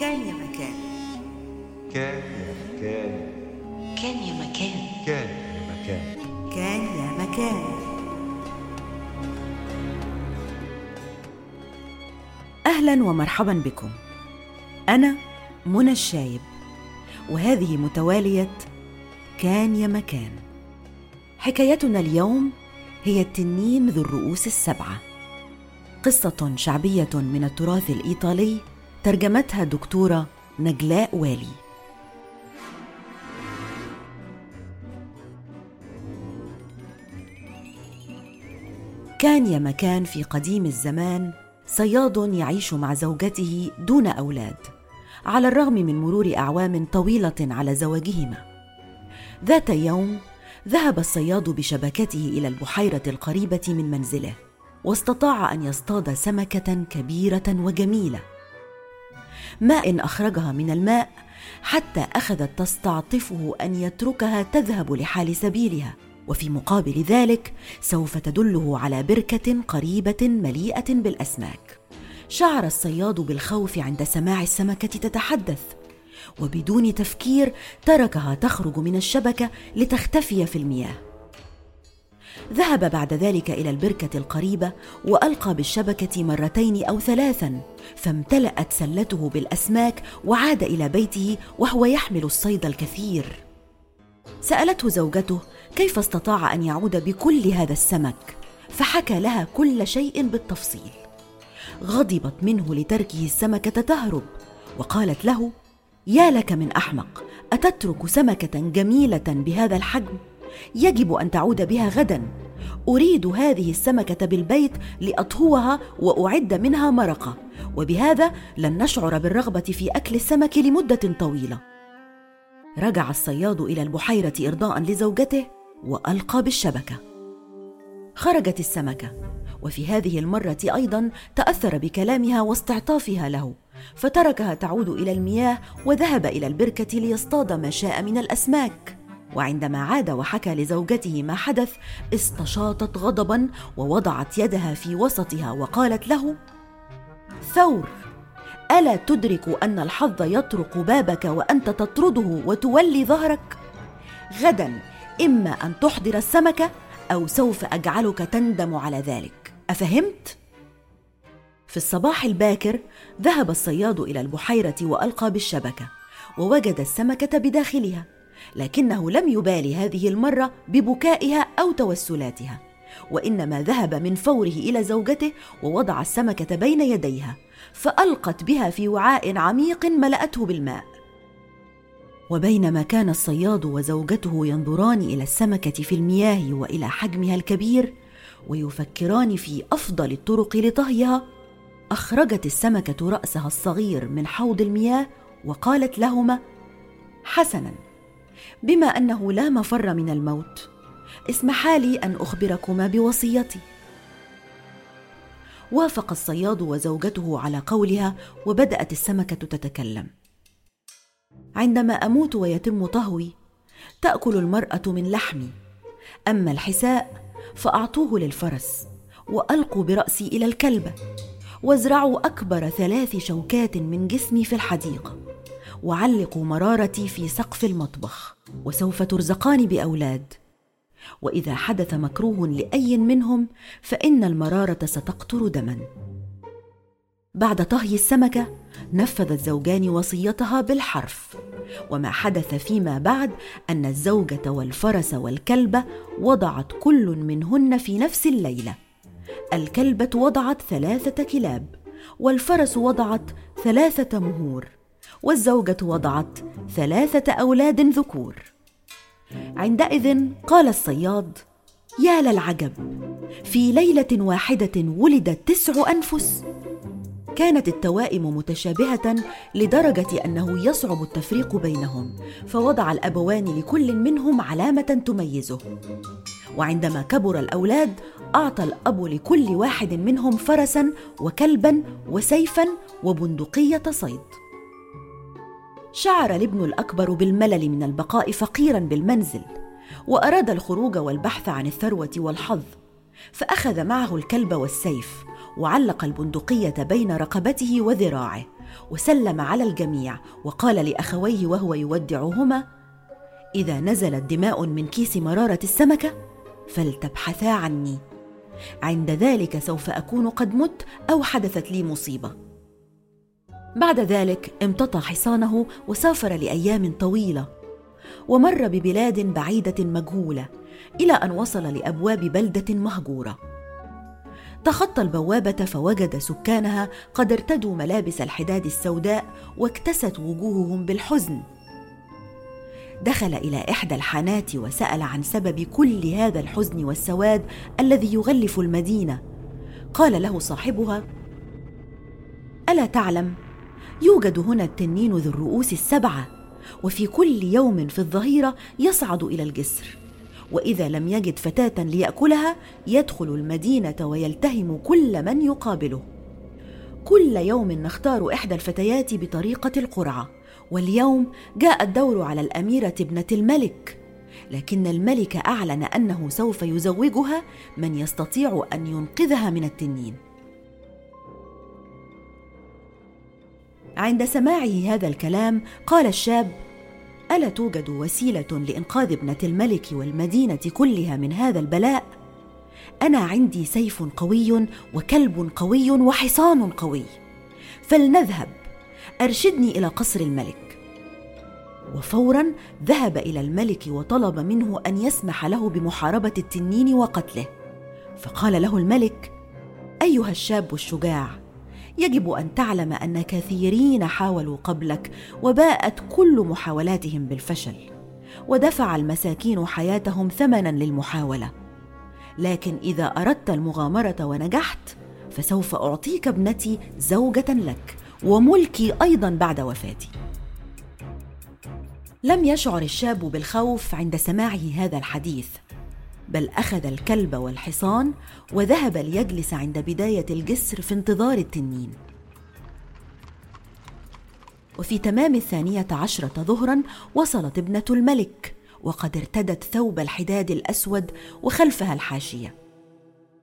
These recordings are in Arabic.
كان يا مكان. كان يا مكان. كان يا مكان. كان يا مكان. كان يا مكان. أهلا ومرحبا بكم. أنا منى الشايب وهذه متوالية كان يا مكان. حكايتنا اليوم هي التنين ذو الرؤوس السبعة. قصة شعبية من التراث الإيطالي ترجمتها الدكتورة نجلاء والي. كان يا مكان في قديم الزمان صياد يعيش مع زوجته دون أولاد على الرغم من مرور أعوام طويلة على زواجهما. ذات يوم ذهب الصياد بشبكته إلى البحيرة القريبة من منزله واستطاع أن يصطاد سمكة كبيرة وجميلة. ما ان أخرجها من الماء حتى أخذت تستعطفه أن يتركها تذهب لحال سبيلها. وفي مقابل ذلك سوف تدله على بركة قريبة مليئة بالأسماك. شعر الصياد بالخوف عند سماع السمكة تتحدث وبدون تفكير تركها تخرج من الشبكة لتختفي في المياه. ذهب بعد ذلك إلى البركة القريبة وألقى بالشبكة مرتين أو ثلاثا فامتلأت سلته بالأسماك وعاد إلى بيته وهو يحمل الصيد الكثير. سألته زوجته كيف استطاع أن يعود بكل هذا السمك فحكى لها كل شيء بالتفصيل. غضبت منه لتركه السمكة تهرب وقالت له يا لك من أحمق أتترك سمكة جميلة بهذا الحجم؟ يجب أن تعود بها غدا. أريد هذه السمكة بالبيت لأطهوها وأعد منها مرقة. وبهذا لن نشعر بالرغبة في أكل السمك لمدة طويلة. رجع الصياد إلى البحيرة ارضاء لزوجته وألقى بالشبكة. خرجت السمكة. وفي هذه المرة أيضا تأثر بكلامها واستعطافها له. فتركها تعود إلى المياه وذهب إلى البركة ليصطاد ما شاء من الأسماك. وعندما عاد وحكى لزوجته ما حدث استشاطت غضبا ووضعت يدها في وسطها وقالت له ثور ألا تدرك أن الحظ يطرق بابك وأنت تطرده وتولي ظهرك؟ غدا إما أن تحضر السمكه أو سوف أجعلك تندم على ذلك. أفهمت؟ في الصباح الباكر ذهب الصياد إلى البحيرة وألقى بالشبكة ووجد السمكة بداخلها. لكنه لم يبالي هذه المرة ببكائها أو توسلاتها وإنما ذهب من فوره إلى زوجته ووضع السمكة بين يديها فألقت بها في وعاء عميق ملأته بالماء. وبينما كان الصياد وزوجته ينظران إلى السمكة في المياه وإلى حجمها الكبير ويفكران في أفضل الطرق لطهيها أخرجت السمكة رأسها الصغير من حوض المياه وقالت لهما حسنا. بما أنه لا مفر من الموت. اسمحا لي أن أخبركما بوصيتي. وافق الصياد وزوجته على قولها وبدأت السمكة تتكلم. عندما أموت ويتم طهوي تأكل المرأة من لحمي. أما الحساء فأعطوه للفرس وألقوا برأسي إلى الكلبه وازرعوا أكبر ثلاث شوكات من جسمي في الحديقه وعلقوا مرارتي في سقف المطبخ وسوف ترزقان بأولاد. وإذا حدث مكروه لأي منهم فإن المرارة ستقطر دما. بعد طهي السمكه نفذ الزوجان وصيتها بالحرف. وما حدث فيما بعد أن الزوجة والفرس والكلبه وضعت كل منهن في نفس الليلة. الكلبة وضعت ثلاثة كلاب والفرس وضعت ثلاثة مهور. والزوجة وضعت ثلاثة أولاد ذكور. عندئذ قال الصياد يا للعجب في ليلة واحدة ولدت تسع أنفس. كانت التوائم متشابهة لدرجة أنه يصعب التفريق بينهم فوضع الأبوان لكل منهم علامة تميزه. وعندما كبر الأولاد أعطى الأب لكل واحد منهم فرسا وكلبا وسيفا وبندقية صيد. شعر الابن الأكبر بالملل من البقاء فقيرا بالمنزل وأراد الخروج والبحث عن الثروة والحظ فأخذ معه الكلب والسيف وعلق البندقية بين رقبته وذراعه وسلم على الجميع وقال لأخويه وهو يودعهما إذا نزلت دماء من كيس مرارة السمكة فلتبحثا عني. عند ذلك سوف أكون قد مت أو حدثت لي مصيبة. بعد ذلك امتطى حصانه وسافر لأيام طويلة ومر ببلاد بعيدة مجهولة إلى أن وصل لأبواب بلدة مهجورة. تخطى البوابة فوجد سكانها قد ارتدوا ملابس الحداد السوداء واكتست وجوههم بالحزن. دخل إلى إحدى الحانات وسأل عن سبب كل هذا الحزن والسواد الذي يغلف المدينة. قال له صاحبها ألا تعلم يوجد هنا التنين ذو الرؤوس السبعة وفي كل يوم في الظهيرة يصعد إلى الجسر. وإذا لم يجد فتاة ليأكلها يدخل المدينة ويلتهم كل من يقابله. كل يوم نختار إحدى الفتيات بطريقة القرعة. واليوم جاء الدور على الأميرة ابنة الملك. لكن الملك أعلن أنه سوف يزوجها من يستطيع أن ينقذها من التنين. عند سماعه هذا الكلام قال الشاب ألا توجد وسيلة لإنقاذ ابنة الملك والمدينة كلها من هذا البلاء؟ أنا عندي سيف قوي وكلب قوي وحصان قوي. فلنذهب أرشدني إلى قصر الملك. وفورا ذهب إلى الملك وطلب منه أن يسمح له بمحاربة التنين وقتله. فقال له الملك أيها الشاب الشجاع يجب أن تعلم أن كثيرين حاولوا قبلك وباءت كل محاولاتهم بالفشل ودفع المساكين حياتهم ثمنا للمحاولة. لكن إذا أردت المغامرة ونجحت فسوف أعطيك ابنتي زوجة لك وملكي أيضا بعد وفاتي. لم يشعر الشاب بالخوف عند سماعه هذا الحديث. بل أخذ الكلب والحصان وذهب ليجلس عند بداية الجسر في انتظار التنين. وفي تمام الثانية عشرة ظهرا وصلت ابنة الملك وقد ارتدت ثوب الحداد الأسود وخلفها الحاشية.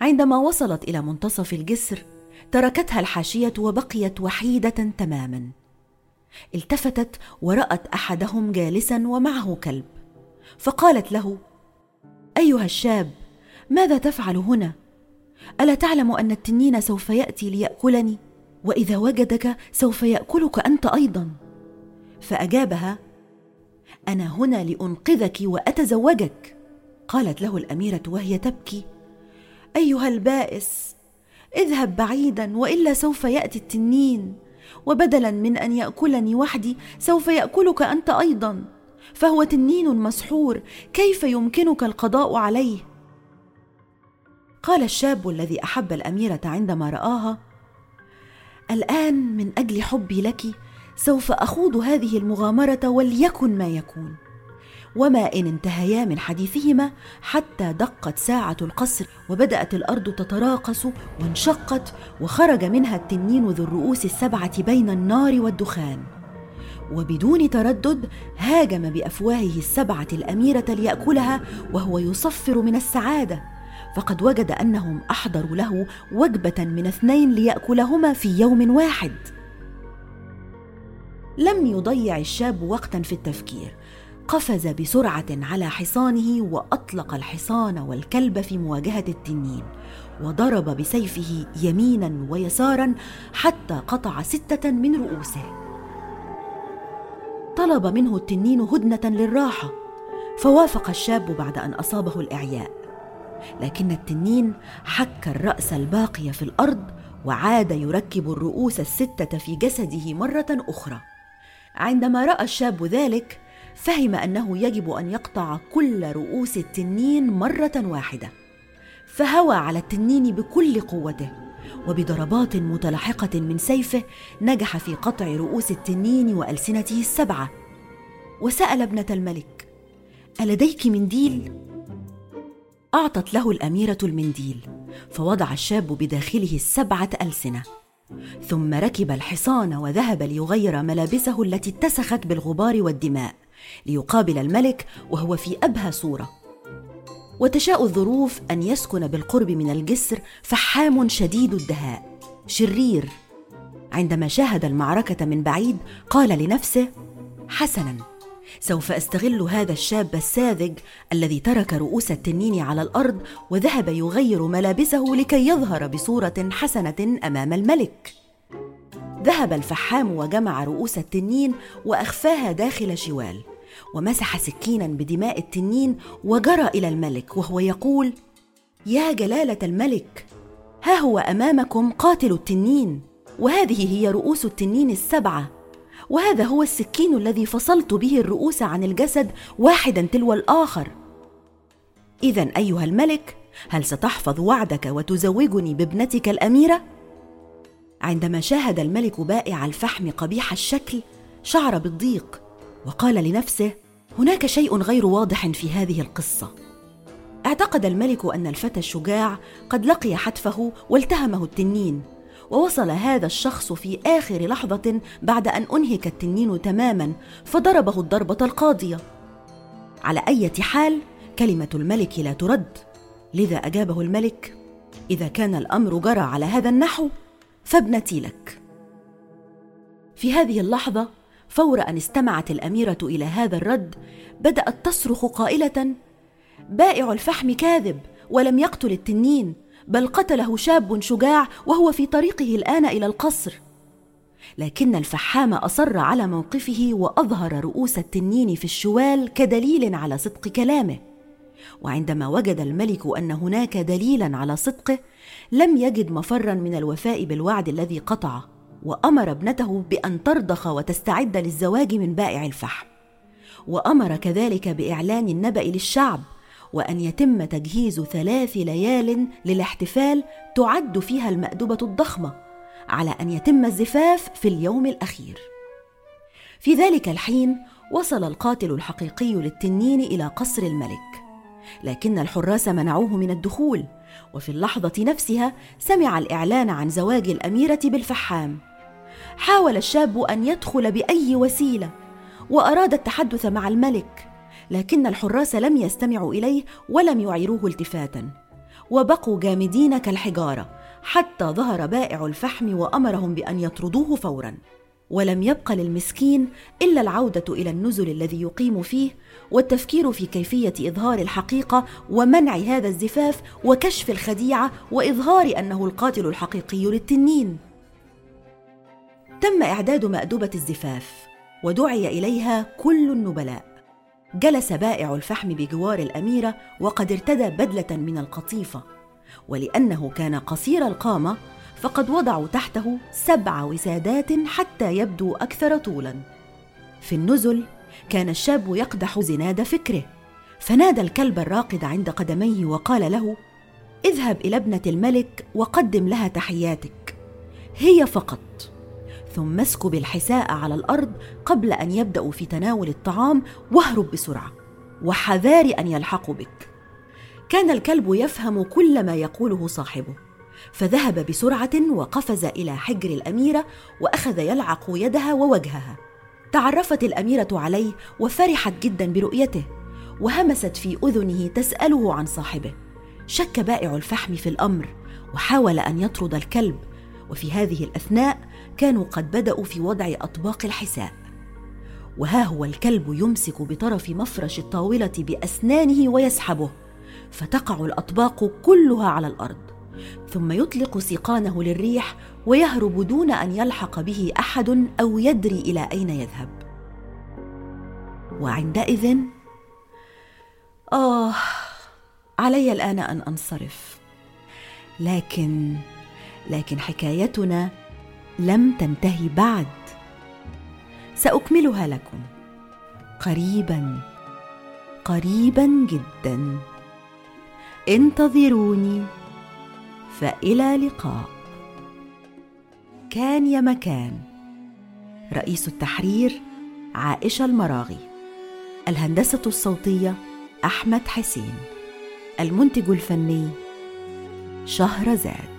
عندما وصلت إلى منتصف الجسر تركتها الحاشية وبقيت وحيدة تماما. التفتت ورأت أحدهم جالسا ومعه كلب فقالت له أيها الشاب ماذا تفعل هنا؟ ألا تعلم أن التنين سوف يأتي ليأكلني؟ وإذا وجدك سوف يأكلك أنت أيضا. فأجابها أنا هنا لأنقذك وأتزوجك. قالت له الأميرة وهي تبكي أيها البائس اذهب بعيدا وإلا سوف يأتي التنين وبدلا من أن يأكلني وحدي سوف يأكلك أنت أيضا. فهو تنين مسحور كيف يمكنك القضاء عليه؟ قال الشاب الذي أحب الأميرة عندما رآها الآن من أجل حبي لك سوف أخوض هذه المغامرة وليكن ما يكون. وما إن انتهيا من حديثهما حتى دقت ساعة القصر وبدأت الأرض تتراقص وانشقت وخرج منها التنين ذو الرؤوس السبعة بين النار والدخان. وبدون تردد هاجم بافواهه السبعة الأميرة ليأكلها وهو يصفر من السعادة. فقد وجد أنهم أحضروا له وجبة من اثنين ليأكلهما في يوم واحد. لم يضيع الشاب وقتا في التفكير. قفز بسرعة على حصانه وأطلق الحصان والكلب في مواجهة التنين وضرب بسيفه يمينا ويسارا حتى قطع ستة من رؤوسه. طلب منه التنين هدنة للراحة فوافق الشاب بعد أن أصابه الإعياء. لكن التنين حك الرأس الباقي في الأرض وعاد يركب الرؤوس الستة في جسده مرة أخرى. عندما رأى الشاب ذلك فهم أنه يجب أن يقطع كل رؤوس التنين مرة واحدة فهوى على التنين بكل قوته. وبضربات متلاحقة من سيفه نجح في قطع رؤوس التنين وألسنته السبعة. وسأل ابنة الملك ألديك منديل؟ أعطت له الأميرة المنديل فوضع الشاب بداخله السبعة ألسنة. ثم ركب الحصان وذهب ليغير ملابسه التي اتسخت بالغبار والدماء ليقابل الملك وهو في أبهى صورة. وتشاء الظروف أن يسكن بالقرب من الجسر فحام شديد الدهاء. شرير. عندما شاهد المعركة من بعيد قال لنفسه حسنا. سوف أستغل هذا الشاب الساذج الذي ترك رؤوس التنين على الأرض وذهب يغير ملابسه لكي يظهر بصورة حسنة أمام الملك. ذهب الفحام وجمع رؤوس التنين وأخفاها داخل شوال. ومسح سكينا بدماء التنين وجرى إلى الملك وهو يقول يا جلالة الملك ها هو أمامكم قاتل التنين وهذه هي رؤوس التنين السبعة وهذا هو السكين الذي فصلت به الرؤوس عن الجسد واحدا تلو الآخر. اذا أيها الملك هل ستحفظ وعدك وتزوجني بابنتك الأميرة؟ عندما شاهد الملك بائع الفحم قبيح الشكل شعر بالضيق وقال لنفسه هناك شيء غير واضح في هذه القصة. اعتقد الملك أن الفتى الشجاع قد لقي حتفه والتهمه التنين ووصل هذا الشخص في آخر لحظة بعد أن أنهك التنين تماما فضربه الضربة القاضية. على أي حال كلمة الملك لا ترد. لذا أجابه الملك إذا كان الأمر جرى على هذا النحو فابنتي لك. في هذه اللحظة فور أن استمعت الأميرة إلى هذا الرد بدأت تصرخ قائلة بائع الفحم كاذب ولم يقتل التنين بل قتله شاب شجاع وهو في طريقه الآن إلى القصر. لكن الفحام أصر على موقفه وأظهر رؤوس التنين في الشوال كدليل على صدق كلامه. وعندما وجد الملك أن هناك دليلا على صدقه لم يجد مفرا من الوفاء بالوعد الذي قطعه. وأمر ابنته بأن ترضخ وتستعد للزواج من بائع الفحم. وأمر كذلك بإعلان النبأ للشعب وأن يتم تجهيز ثلاث ليال للاحتفال تعد فيها المادبه الضخمة على أن يتم الزفاف في اليوم الأخير. في ذلك الحين وصل القاتل الحقيقي للتنين إلى قصر الملك لكن الحراس منعوه من الدخول وفي اللحظة نفسها سمع الإعلان عن زواج الأميرة بالفحام. حاول الشاب أن يدخل بأي وسيلة وأراد التحدث مع الملك لكن الحراس لم يستمعوا إليه ولم يعيروه التفاتا. وبقوا جامدين كالحجارة حتى ظهر بائع الفحم وأمرهم بأن يطردوه فورا. ولم يبق للمسكين إلا العودة إلى النزل الذي يقيم فيه والتفكير في كيفية إظهار الحقيقة ومنع هذا الزفاف وكشف الخديعة وإظهار أنه القاتل الحقيقي للتنين. تم إعداد مادبه الزفاف ودعي إليها كل النبلاء. جلس بائع الفحم بجوار الأميرة وقد ارتدى بدلة من القطيفة. ولأنه كان قصير القامة فقد وضعوا تحته سبع وسادات حتى يبدو أكثر طولا. في النزل كان الشاب يقدح زناد فكره. فنادى الكلب الراقد عند قدميه وقال له اذهب إلى ابنة الملك وقدم لها تحياتك. هي فقط. ثم اسكب الحساء على الأرض قبل أن يبداوا في تناول الطعام واهرب بسرعة وحذار أن يلحقوا بك. كان الكلب يفهم كل ما يقوله صاحبه فذهب بسرعة وقفز إلى حجر الأميرة وأخذ يلعق يدها ووجهها. تعرفت الأميرة عليه وفرحت جدا برؤيته وهمست في أذنه تسأله عن صاحبه. شك بائع الفحم في الأمر وحاول أن يطرد الكلب وفي هذه الأثناء كانوا قد بدأوا في وضع أطباق الحساء وها هو الكلب يمسك بطرف مفرش الطاولة بأسنانه ويسحبه فتقع الأطباق كلها على الأرض. ثم يطلق سيقانه للريح ويهرب دون أن يلحق به أحد أو يدري إلى أين يذهب. وعندئذ آه علي الآن أن أنصرف. لكن لكن حكايتنا لم تنتهي بعد. سأكملها لكم. قريبا. قريبا جدا. انتظروني. فإلى لقاء. كان يا مكان. رئيس التحرير عائشة المراغي. الهندسة الصوتية أحمد حسين. المنتج الفني شهرزاد.